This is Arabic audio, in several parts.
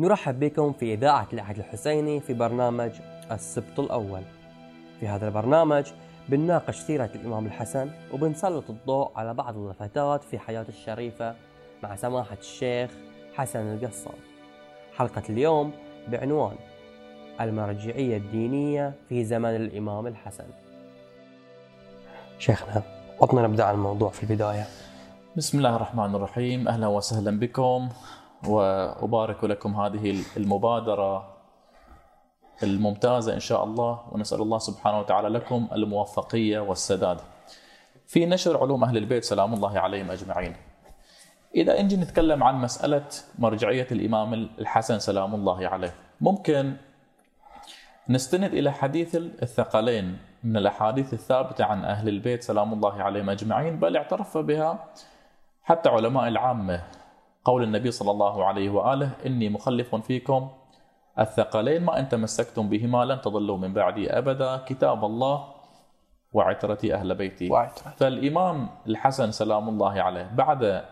نرحب بكم في إذاعة الأحد الحسيني في برنامج السبط الأول. في هذا البرنامج بنناقش سيرة الإمام الحسن وبنسلط الضوء على بعض اللفتات في حياته الشريفة مع سماحة الشيخ حسن القصار حلقة اليوم بعنوان المرجعية الدينية في زمن الإمام الحسن. شيخنا وطنا نبدأ الموضوع في البداية. بسم الله الرحمن الرحيم. أهلا وسهلا بكم. وأبارك لكم هذه المبادرة الممتازة إن شاء الله ونسأل الله سبحانه وتعالى لكم الموفقية والسداد. في نشر علوم أهل البيت سلام الله عليهم أجمعين. إذا نجي نتكلم عن مسألة مرجعية الإمام الحسن سلام الله عليه، ممكن نستند إلى حديث الثقلين من الأحاديث الثابتة عن أهل البيت سلام الله عليهم أجمعين بل اعترف بها حتى علماء العامة قول النبي صلى الله عليه وآله إني مخلف فيكم الثقلين ما إن تمسكتم بهما لن تضلوا من بعدي أبدا. كتاب الله وعترتي أهل بيتي. وعترتي. فالإمام الحسن سلام الله عليه بعد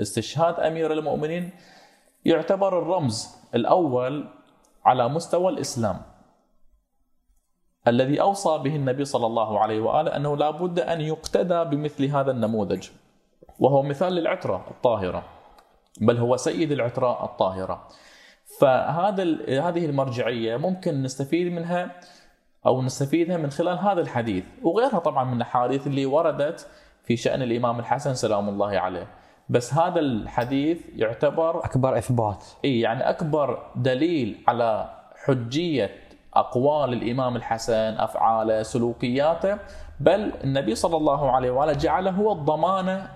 استشهاد أمير المؤمنين يعتبر الرمز الأول على مستوى الإسلام. الذي أوصى به النبي صلى الله عليه وآله أنه لا بد أن يقتدى بمثل هذا النموذج وهو مثال للعترة الطاهرة. بل هو سيد العتره الطاهرة. فهذا هذه المرجعية ممكن نستفيد منها أو نستفيدها من خلال هذا الحديث. وغيرها طبعا من الأحاديث اللي وردت في شأن الإمام الحسن سلام الله عليه. بس هذا الحديث يعتبر أكبر إثبات. إي يعني أكبر دليل على حجية أقوال الإمام الحسن أفعاله سلوكياته. بل النبي صلى الله عليه وآله جعله هو الضمانه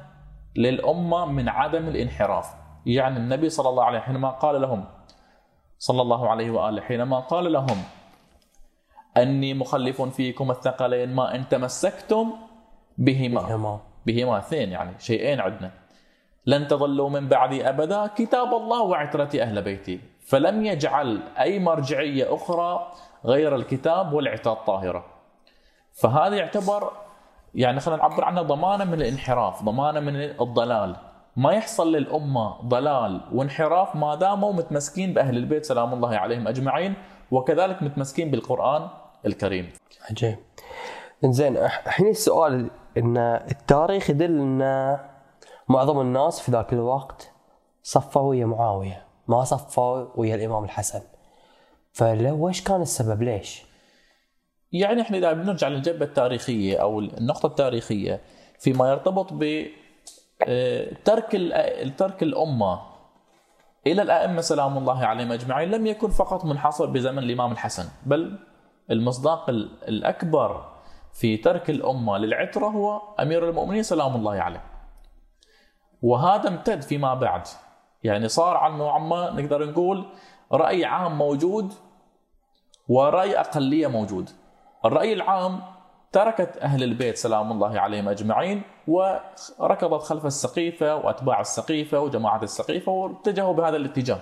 للأمة من عدم الانحراف. يعني النبي صلى الله عليه حينما قال لهم صلى الله عليه وآله حينما قال لهم أني مخلف فيكم الثقلين ما إن تمسكتم بهما. تمام بهما اثنين يعني شيئين عندنا لن تضلوا من بعدي أبدا كتاب الله وعترتي أهل بيتي. فلم يجعل أي مرجعية أخرى غير الكتاب والعتاد الطاهره فهذا يعتبر يعني خلينا نعبر عنه ضمانة من الانحراف ضمانة من الضلال. ما يحصل للأمة ضلال وانحراف ما داموا متمسكين بأهل البيت سلام الله عليهم أجمعين وكذلك متمسكين بالقرآن الكريم. عجيب. زين أح- الحين السؤال إن التاريخ يدل إن معظم الناس في ذاك الوقت صفوا ويا معاوية ما صفوا ويا الإمام الحسن. فلو وش كان السبب؟ ليش؟ يعني إحنا إذا بنرجع للجبهة التاريخية أو النقطة التاريخية فيما يرتبط ب ترك الأ- ترك الأمة. إلى الأئمة سلام الله عليهم أجمعين. لم يكن فقط منحصر بزمن الإمام الحسن بل المصداق ال- الأكبر في ترك الأمة للعترة هو أمير المؤمنين سلام الله عليه. وهذا امتد فيما بعد. يعني صار على نوعا ما نقدر نقول رأي عام موجود ورأي أقلية موجود. الرأي العام تركت أهل البيت سلام الله عليهم أجمعين وركضت خلف السقيفة وأتباع السقيفة وجماعة السقيفة واتجهوا بهذا الاتجاه.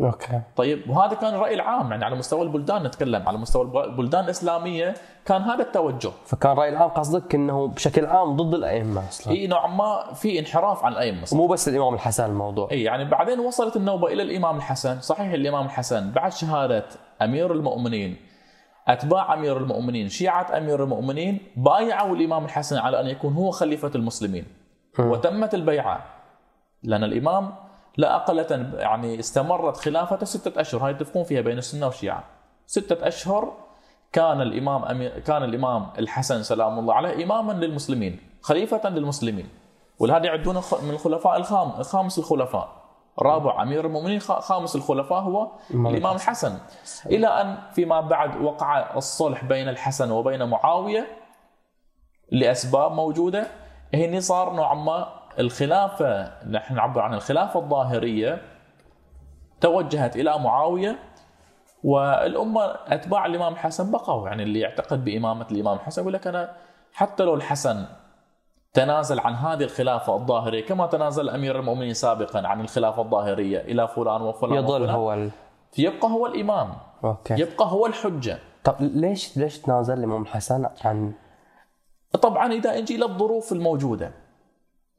أوكي. طيب وهذا كان الرأي العام يعني على مستوى البلدان نتكلم على مستوى البلدان الإسلامية كان هذا التوجه. فكان رأي العام قصدك إنه بشكل عام ضد الأئمة أصلا؟ إي نوعا ما في انحراف عن الأئمة ومو بس الإمام الحسن الموضوع. إي يعني بعدين وصلت النوبة إلى الإمام الحسن، صحيح الإمام الحسن بعد شهادة أمير المؤمنين أتباع أمير المؤمنين، شيعة أمير المؤمنين بايعوا الإمام الحسن على أن يكون هو خليفة المسلمين. وتمت البيعة لأن الإمام لا أقل يعني استمرت خلافته ستة أشهر، هاي يتفقون فيها بين السنة والشيعة. ستة أشهر كان الإمام أمير كان الإمام الحسن سلام الله عليه إماما للمسلمين، خليفة للمسلمين. ولهذا يعدونه من الخلفاء الخام خامس الخلفاء رابع أمير المؤمنين خامس الخلفاء هو الإمام الحسن. إلى أن فيما بعد وقع الصلح بين الحسن وبين معاوية لأسباب موجودة هني صار نوعا ما الخلافة نحن نعبر عن الخلافة الظاهرية توجهت إلى معاوية والأمة أتباع الإمام الحسن بقوا يعني اللي يعتقد بإمامة الإمام الحسن يقول لك أنا حتى لو الحسن تنازل عن هذه الخلافة الظاهرية كما تنازل أمير المؤمنين سابقا عن الخلافة الظاهرية إلى فلان وفلان يظل وفلان. هو ال... يبقى هو الإمام. أوكي. يبقى هو الحجة. طب ليش ليش تنازل الامام الحسن عن طبعا إذا نجي للظروف الموجودة.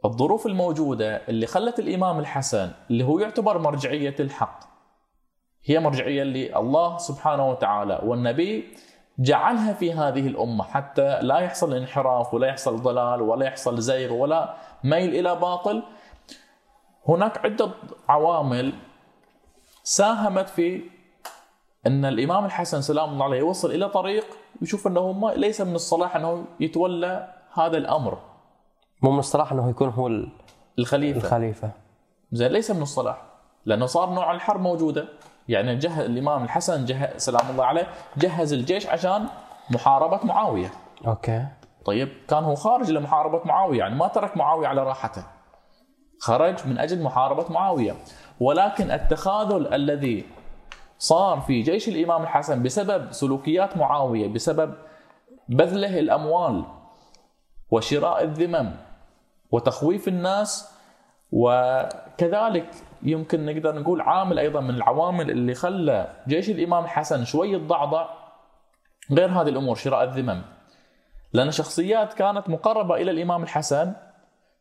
الظروف الموجودة اللي خلت الإمام الحسن اللي هو يعتبر مرجعية الحق. هي مرجعية اللي الله سبحانه وتعالى والنبي جعلها في هذه الأمة حتى لا يحصل انحراف ولا يحصل ضلال ولا يحصل زيغ ولا ميل إلى باطل. هناك عدة عوامل ساهمت في أن الإمام الحسن سلام الله عليه يوصل إلى طريق يشوف أنه ما ليس من الصلاح أنه يتولى هذا الأمر. مو من الصلاح أنه يكون هو ال- الخليفة. الخليفة. زين ليس من الصلاح لأنه صار نوع الحرب موجودة. يعني جه الإمام الحسن جه سلام الله عليه جهز الجيش عشان محاربة معاوية. أوكي. طيب كان هو خارج لمحاربة معاوية يعني ما ترك معاوية على راحته. خرج من أجل محاربة معاوية. ولكن التخاذل الذي صار في جيش الإمام الحسن بسبب سلوكيات معاوية بسبب بذله الأموال وشراء الذمم وتخويف الناس وكذلك يمكن نقدر نقول عامل أيضا من العوامل اللي خلى جيش الإمام الحسن شوي يتضعضع غير هذه الأمور شراء الذمم. لأن شخصيات كانت مقربة إلى الإمام الحسن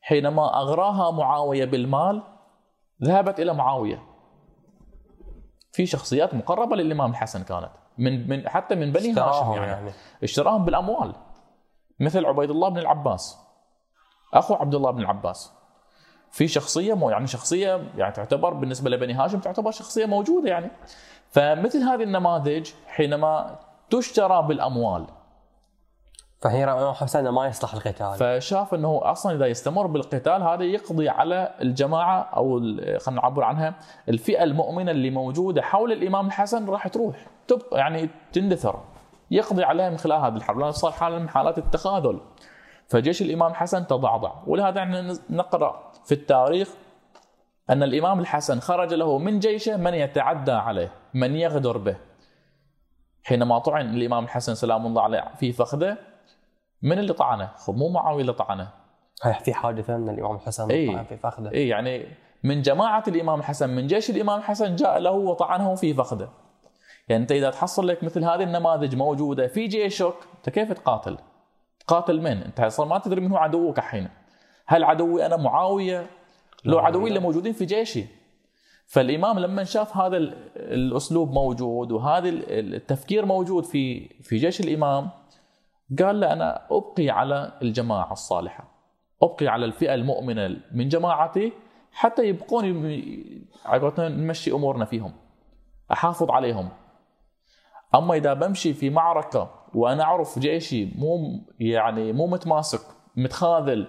حينما أغراها معاوية بالمال ذهبت إلى معاوية. في شخصيات مقربة للإمام الحسن كانت من من حتى من بني هاشم يعني, يعني. اشتراهم بالأموال. مثل عبيد الله بن العباس. أخو عبد الله بن العباس. في شخصية مو يعني شخصية يعني تعتبر بالنسبة لبني هاشم تعتبر شخصية موجودة يعني. فمثل هذه النماذج حينما تشترى بالأموال. فهي الامام حسن إنه ما يصلح القتال. فشاف إنه أصلا إذا يستمر بالقتال هذا يقضي على الجماعة أو خلينا نعبر عنها الفئة المؤمنة اللي موجودة حول الإمام الحسن راح تروح تبقى يعني تندثر يقضي عليها من خلال هذه الحرب لأن صار حاله من حالات التخاذل. فجيش الإمام الحسن تضعضع ولهذا إحنا نقرأ في التاريخ أن الإمام الحسن خرج له من جيشه من يتعدى عليه من يغدر به حينما طعن الإمام الحسن سلام الله عليه في فخذه من اللي طعنه؟ مو معاوية اللي طعنه، في حادثة أن الإمام الحسن إيه. طعن في فخذه اي يعني من جماعة الإمام الحسن من جيش الإمام الحسن جاء له وطعنه في فخذه. يعني أنت إذا تحصل لك مثل هذه النماذج موجودة في جيشك أنت كيف تقاتل؟ تقاتل من؟ انت أصلا ما تدري من هو عدوك الحين. هل عدوي أنا معاوية؟ لو عدوي. اللي موجودين في جيشي. فالإمام لما شاف هذا ال- الأسلوب موجود وهذا ال- التفكير موجود في في جيش الإمام قال له أنا أبقي على الجماعة الصالحة أبقي على الفئة المؤمنة من جماعتي حتى يبقون نمشي أمورنا فيهم أحافظ عليهم أما إذا بمشي في معركة وأنا أعرف جيشي مو يعني مو متماسك متخاذل.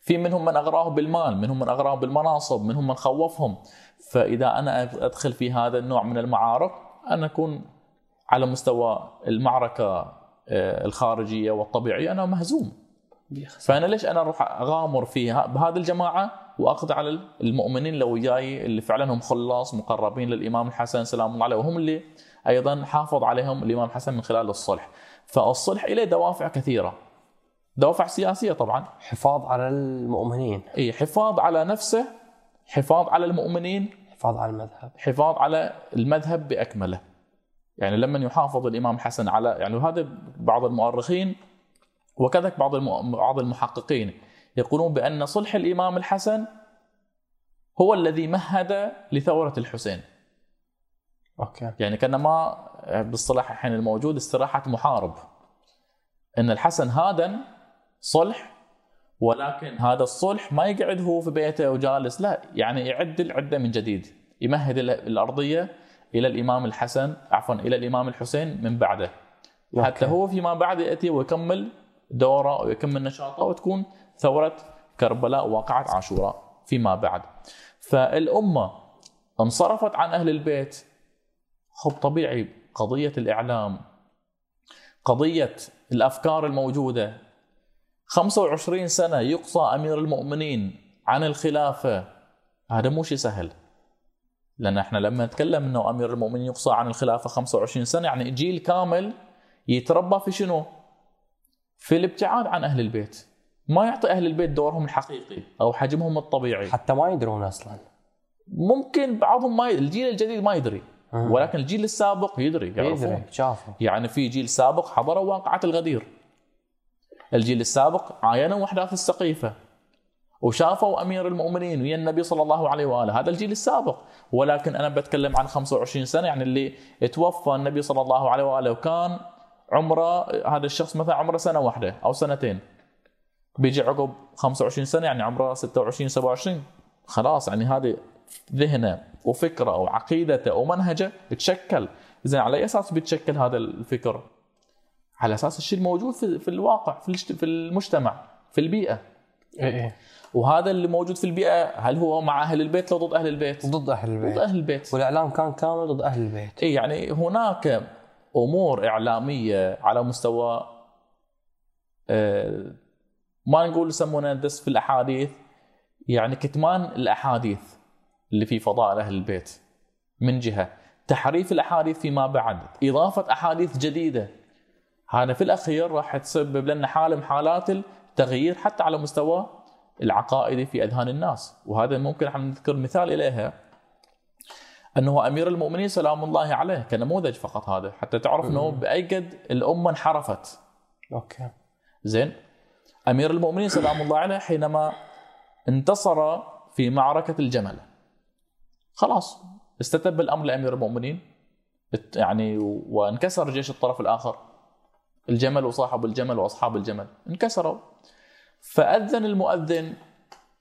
في منهم من أغراه بالمال منهم من أغراه بالمناصب منهم من خوفهم. فإذا أنا أدخل في هذا النوع من المعارك أنا أكون على مستوى المعركة آه، الخارجية والطبيعية أنا مهزوم. فأنا ليش أنا أروح أغامر في ه- بهذه الجماعة واقضي على المؤمنين اللي وياي اللي فعلا هم خلاص مقربين للإمام الحسن سلام الله عليه وهم اللي أيضا حافظ عليهم الإمام الحسن من خلال الصلح. فالصلح له دوافع كثيرة. دوافع سياسية طبعا. حفاظ على المؤمنين. إي حفاظ على نفسه حفاظ على المؤمنين حفاظ على المذهب. حفاظ على المذهب بأكمله. يعني لما يحافظ الإمام الحسن على يعني وهذا بعض المؤرخين وكذلك بعض بعض المحققين يقولون بأن صلح الإمام الحسن هو الذي مهد لثورة الحسين. أوكي. يعني كانما باصطلاح الحين الموجود استراحة محارب. إن الحسن هادن صلح ولكن هذا الصلح ما يقعد هو في بيته وجالس لا يعني يعد العدة من جديد. يمهد ال- الأرضية إلى الإمام الحسن عفوا إلى الإمام الحسين من بعده. حتى أوكي. هو فيما بعد يأتي ويكمل دورة ويكمل نشاطه وتكون ثورة كربلاء وقعت عاشوراء فيما بعد. فالأمة انصرفت عن أهل البيت. خب طبيعي قضية الإعلام قضية الأفكار الموجودة 25 سنة يقصى أمير المؤمنين عن الخلافة هذا مو شيء سهل لأن إحنا لما نتكلم إنه أمير المؤمنين يقصى عن الخلافة 25 سنة يعني جيل كامل يتربى في شنو؟ في الابتعاد عن أهل البيت ما يعطي أهل البيت دورهم الحقيقي أو حجمهم الطبيعي حتى ما يدرون أصلا ممكن بعضهم ما يدري. الجيل الجديد ما يدري. ولكن الجيل السابق يدري يعرفون يدري شافوا يعني في جيل سابق حضروا واقعة الغدير. الجيل السابق عاينوا احداث السقيفة وشافوا أمير المؤمنين ويا النبي صلى الله عليه وآله. هذا الجيل السابق. ولكن أنا بتكلم عن 25 سنة يعني اللي توفى النبي صلى الله عليه وآله وكان عمره هذا الشخص مثلا عمره سنة واحدة أو سنتين. بيجي عقب 25 سنة يعني عمره 26 27 خلاص يعني هذه ذهنه وفكره وعقيدته ومنهجه تشكل زين على أي أساس بيتشكل هذا الفكر؟ على أساس الشيء الموجود في, في الواقع في, في المجتمع في البيئة. إيه إيه. وهذا اللي موجود في البيئة هل هو مع أهل البيت لو ضد أهل البيت؟ ضد أهل البيت. ضد أهل البيت. والإعلام كان كامل ضد أهل البيت. اي يعني هناك أمور إعلامية على مستوى آه، ما نقول يسمونه دس في الأحاديث. يعني كتمان الأحاديث. اللي في فضائل أهل البيت. من جهة تحريف الأحاديث فيما بعد إضافة أحاديث جديدة. هذا في الأخير راح تسبب لنا حالة من حالات التغيير حتى على مستوى العقائدي في أذهان الناس. وهذا ممكن إحنا نذكر مثال إليها. أنه أمير المؤمنين سلام الله عليه كنموذج فقط هذا حتى تعرف أنه باي قد الأمة انحرفت. أوكي. زين. أمير المؤمنين سلام الله عليه حينما انتصر في معركة الجمل. خلاص. استتب الأمر لأمير المؤمنين. يعني وانكسر جيش الطرف الآخر. الجمل وصاحب الجمل وأصحاب الجمل. انكسروا. فأذن المؤذن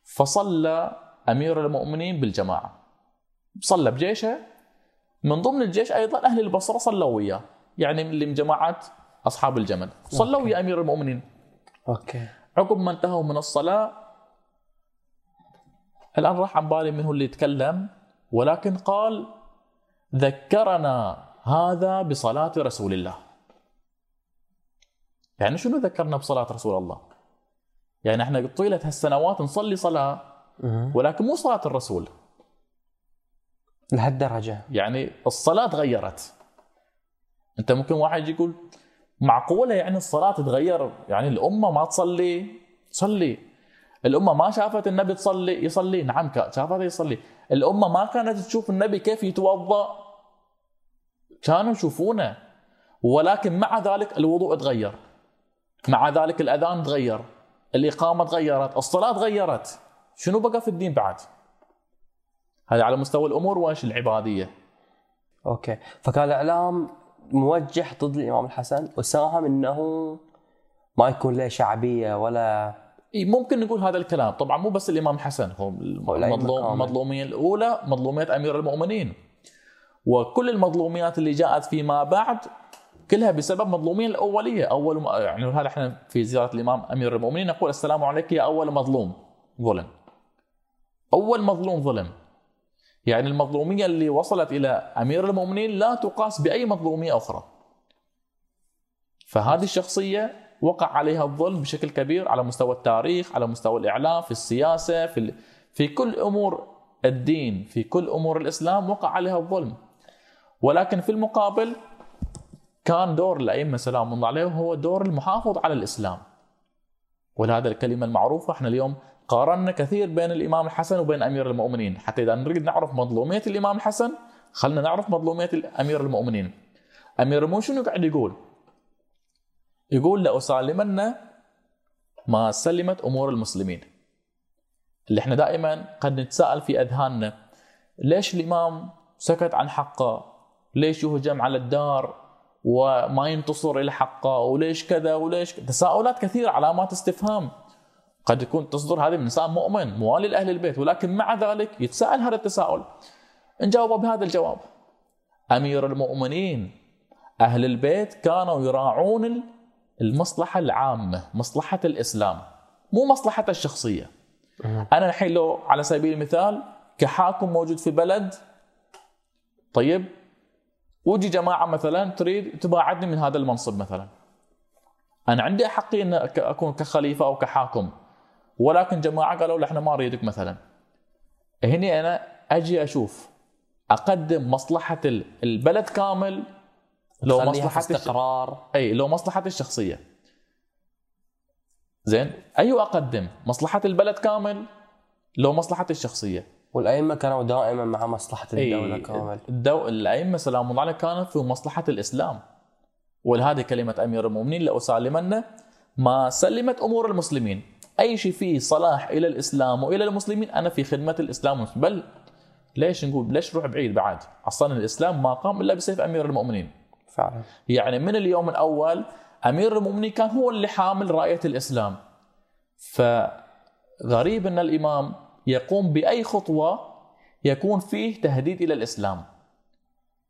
فصلى أمير المؤمنين بالجماعة. صلى بجيشه. من ضمن الجيش أيضا أهل البصرة صلوا وياه. يعني اللي من جماعة أصحاب الجمل. صلوا ويا أمير المؤمنين. أوكي. عقب ما انتهوا من الصلاة الآن راح عن بالي من هو اللي يتكلم. ولكن قال ذكرنا هذا بصلاة رسول الله. يعني شنو ذكرنا بصلاة رسول الله؟ يعني إحنا طيلة هالسنوات نصلي مهم. ولكن مو صلاة الرسول. لهالدرجة. يعني الصلاة تغيرت. أنت ممكن واحد يقول معقولة يعني الصلاة تتغير؟ يعني الأمة ما تصلي؟ تصلي الأمة ما شافت النبي تصلي؟ يصلي. نعم شافته يصلي. الأمة ما كانت تشوف النبي كيف يتوضأ. كانوا يشوفونه. ولكن مع ذلك الوضوء تغير. مع ذلك الأذان تغير. الإقامة تغيرت. الصلاة تغيرت. شنو بقى في الدين بعد؟ هذا على مستوى الأمور وإيش العبادية؟ أوكي. فكان الإعلام موجه ضد الإمام الحسن وساهم إنه ما يكون له شعبية ولا اي ممكن نقول هذا الكلام. طبعا مو بس الإمام الحسن هو المظلوم. المظلوميه الأولى مظلومية أمير المؤمنين. وكل المظلوميات اللي جاءت فيما بعد كلها بسبب مظلوميه الأولية. أول ما يعني هذا إحنا في زيارة الإمام أمير المؤمنين نقول السلام عليك يا أول مظلوم ظلم. أول مظلوم ظلم. يعني المظلومية اللي وصلت إلى أمير المؤمنين لا تقاس بأي مظلومية أخرى. فهذه الشخصية وقع عليها الظلم بشكل كبير على مستوى التاريخ على مستوى الإعلام في السياسة في. في كل أمور الدين في كل أمور الإسلام وقع عليها الظلم. ولكن في المقابل كان دور الأئمة سلام الله عليهم هو دور المحافظ على الإسلام. ولهذا الكلمة المعروفة إحنا اليوم قارنا كثير بين الإمام الحسن وبين أمير المؤمنين. حتى اذا نريد نعرف مظلومية الإمام الحسن خلينا نعرف مظلومية امير المؤمنين. أمير المؤمنين شنو قاعد يقول؟ يقول لأسالمن ما سلمت أمور المسلمين اللي إحنا دائما قد نتساءل في أذهاننا ليش الإمام سكت عن حقه؟ ليش يهجم على الدار وما ينتصر إلى حقه؟ وليش كذا وليش؟ تساؤلات كثيرة علامات استفهام قد يكون تصدر هذه من إنسان مؤمن موالي لأهل البيت ولكن مع ذلك يتساءل هذا التساؤل نجاوب بهذا الجواب أمير المؤمنين أهل البيت كانوا يراعون المصلحة العامة مصلحة الإسلام مو مصلحته الشخصية. أنا الحين لو على سبيل المثال كحاكم موجود في بلد طيب وجي جماعة مثلا تريد تباعدني من هذا المنصب مثلا. أنا عندي احقيه إن أك- أكون كخليفة أو كحاكم ولكن جماعة قالوا إحنا ما نريدك مثلا. هني أنا أجي أشوف أقدم مصلحة ال- البلد كامل لو الش- استقرار. أي لو مصلحتي الشخصية. زين؟ أيوه أقدم؟ مصلحة البلد كامل لو مصلحتي الشخصية. والأئمة كانوا دائما مع مصلحة الدولة أي كامل. الدو... الأئمة سلام الله عليهم كانت في مصلحة الإسلام. ولهذه كلمة أمير المؤمنين؟ لأسالمن ما سلمت أمور المسلمين. أي شيء فيه صلاح إلى الإسلام وإلى المسلمين أنا في خدمة الإسلام بل ليش نقول ليش نروح بعيد بعد؟ أصلا الإسلام ما قام إلا بسيف أمير المؤمنين. فعلا. يعني من اليوم الأول أمير المؤمنين كان هو اللي حامل راية الإسلام. فغريب إن الإمام يقوم بأي خطوة يكون فيه تهديد إلى الإسلام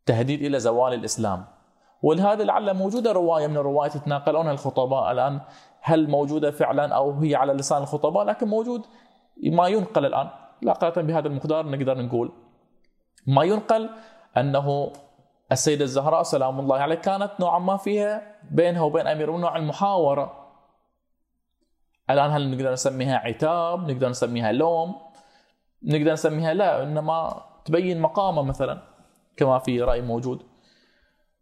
تهديد إلى زوال الإسلام. ولهذا لعل موجودة رواية من الروايات يتناقلونها الخطباء الآن هل موجودة فعلا أو هي على لسان الخطباء؟ لكن موجود ما ينقل الآن. لا قاطع بهذا المقدار نقدر نقول ما ينقل أنه السيدة الزهراء سلام الله عليها كانت نوعا ما فيها بينها وبين أمير نوع المحاورة. الآن هل نقدر نسميها عتاب نقدر نسميها لوم نقدر نسميها لا إنما تبين مقامه مثلا كما في رأي موجود.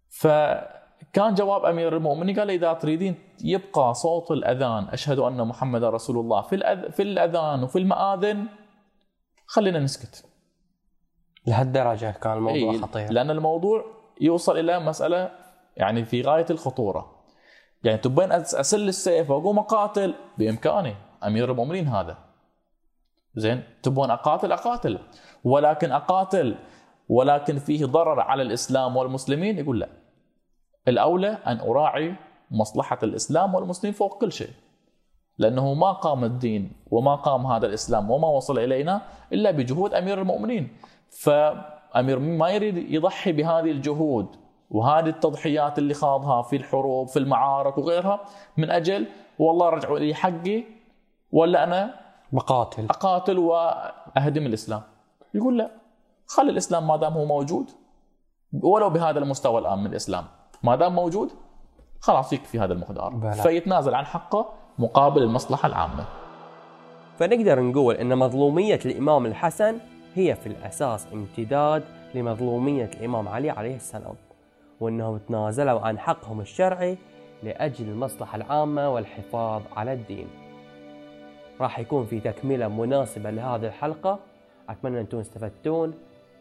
فكان جواب أمير المؤمنين قال إذا تريدين يبقى صوت الأذان أشهد أن محمد رسول الله. في الأذ... في الأذان وفي المآذن خلينا نسكت. لهالدرجة كان الموضوع إيه، خطير. لأن الموضوع يوصل إلى مسألة يعني في غاية الخطورة. يعني تبين أسل السيف واقوم اقاتل بإمكاني. أمير المؤمنين هذا. زين؟ تبون أقاتل؟ أقاتل. ولكن أقاتل. ولكن فيه ضرر على الإسلام والمسلمين؟ يقول لا. الأولى أن أراعي مصلحة الإسلام والمسلمين فوق كل شيء. لأنه ما قام الدين وما قام هذا الإسلام وما وصل إلينا إلا بجهود أمير المؤمنين. فامير المؤمنين ما يريد يضحي بهذه الجهود وهذه التضحيات اللي خاضها في الحروب في المعارك وغيرها من أجل والله رجعوا لي حقي ولا أنا بقاتل أقاتل وأهدم الإسلام. يقول لا خلي الإسلام ما دام هو موجود ولو بهذا المستوى الآن من الإسلام. ما دام موجود خلاص يكفي هذا المقدار. فيتنازل عن حقه مقابل المصلحة العامة. فنقدر نقول إن مظلومية الإمام الحسن هي في الأساس امتداد لمظلومية الإمام علي عليه السلام وإنهم تنازلوا عن حقهم الشرعي لأجل المصلحة العامة والحفاظ على الدين. راح يكون في تكملة مناسبة لهذه الحلقة أتمنى أنتم استفدتون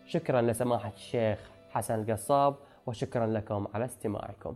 شكرا لسماحة الشيخ حسن القصاب وشكرا لكم على استماعكم.